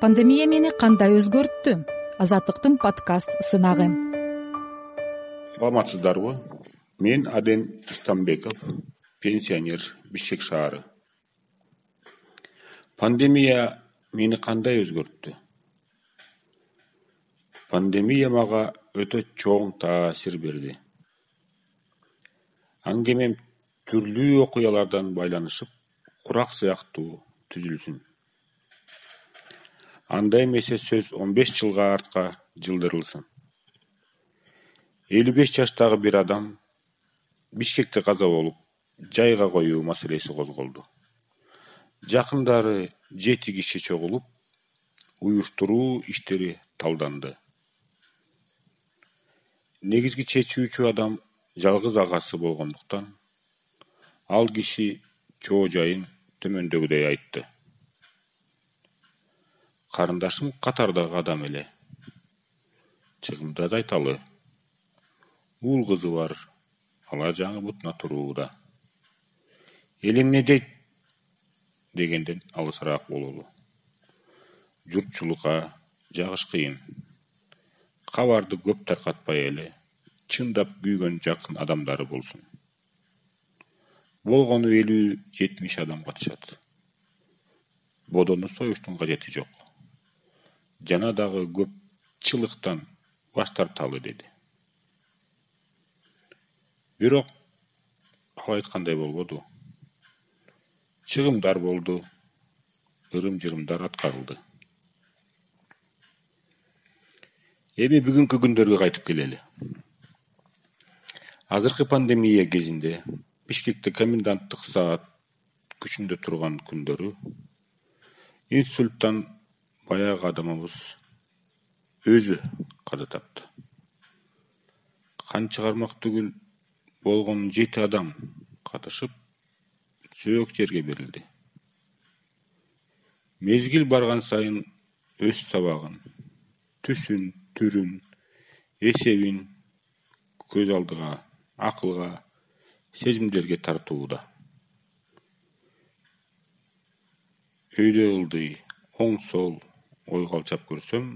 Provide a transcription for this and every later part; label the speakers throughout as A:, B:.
A: пандемия мени кандай өзгөрттү? Азаттыктын подкаст сынагы.
B: Саламатсыздарбы? Мен аден истамбеков пенсионер бишкек шаары. Пандемия мени кандай өзгөрттү? Пандемия мага өтө чоң таасир берди. Аңгемем түрлүү окуялардан байланышып курак сыяктуу түзүлсүн анда эмесе сөз он беш жылга артка жылдырылсын. элүү беш жаштагы бир адам бишкекте каза болуп жайга коюу маселеси козголду. Жакындары жети киши чогулуп уюштуруу иштери талданды. Негизги чечүүчү адам жалгыз агасы болгондуктан ал киши чоо жайын төмөндөгүдөй айтты карындашым катардагы адам эле. Чыгымдап айталы. Уул кызы бар. Алар жаңы бутуна турууда эл эмне дейт? дегенден алысыраак бололу. Журтчулукка жагыш кыйын. Кабарды көп таркатпай эле чындап күйгөн жакын адамдары болсун. Болгону элүү жетимиш адам катышат бодону союштун кажети жок жана дагы көпчылыктан баш тарталы деди. Бирок ал айткандай болбоду. Чыгымдар болду ырым жырымдар аткарылды. Эми бүгүнкү күндөргө кайтып келели. Азыркы пандемия кезинде бишкекте коменданттык саат күчүндө турган күндөрү инсульттан баягы адамыбыз өзү каза тапты кан чыгармак түгүл болгону жети адам катышып сөөк жерге берилди. Мезгил барган сайын өз сабагын түсүн түрүн эсебин көз алдыга акылга сезимдерге тартууда. Өйдө ылдый оң сол ойго алчап көрсөм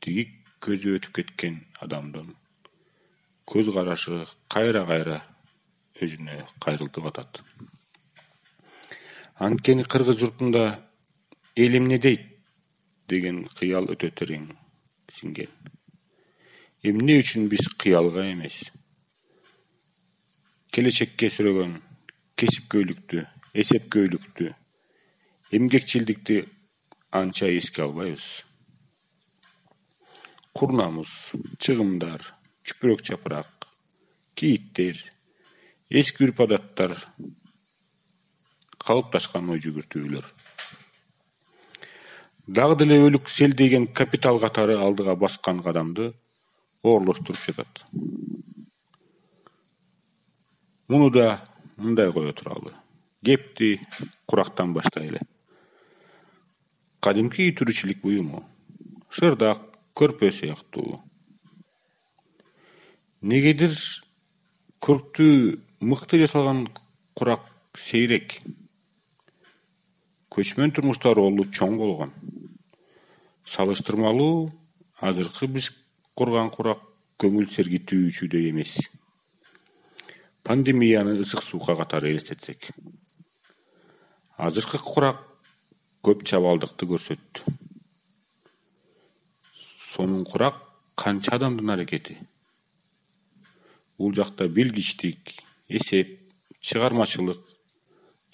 B: тиги көзү өтүп кеткен адамдын көз карашы кайра кайра өзүнө кайрылтып атат. Анткени кыргыз журтунда эл эмне дейт? деген кыял өтө терең сиңген. Эмне үчүн биз кыялга эмес? Келечекке сүрөгөн кесипкөйлүктү эсепкөйлүктү эмгекчилдикти анча эске албайбыз. Курнамуз чыгымдар чүпүрөк чапырак кийиттер эски үрп адаттар калыпташкан ой жүгүртүүлөр. Дагы деле өлүк селдейген капитал катары алдыга баскан кадамды оорлоштуруп жатат. Муну да мындай кое туралы. Кепти курактан баштайлы кадимки тиричилик буюму? Шырдак көрпө сыяктуу. Негедир көрктүү мыкты жасалган курак сейрек. Көчмөн турмушта ролу чоң болгон. Салыштырмалуу азыркы биз курган курак көңүл сергитүүчүдөй эмес. Пандемияны ысык суука катары элестетсек. Азыркы курак көп чабалдыкты көрсөттү сонун курак канча адамдын аракети? Бул жакта билгичтик эсеп чыгармачылык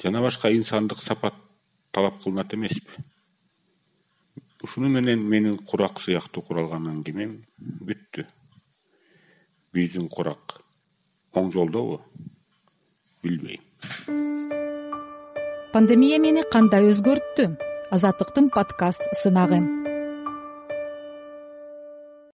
B: жана башка инсандык сапат талап кылынат эмеспи. Ушуну менен менин курак сыяктуу куралган аңгемем бүттү. Биздин курак оң жолдобу? Билбейм
A: пандемия мени кандай өзгөрттү? Азаттыктын подкаст сынагы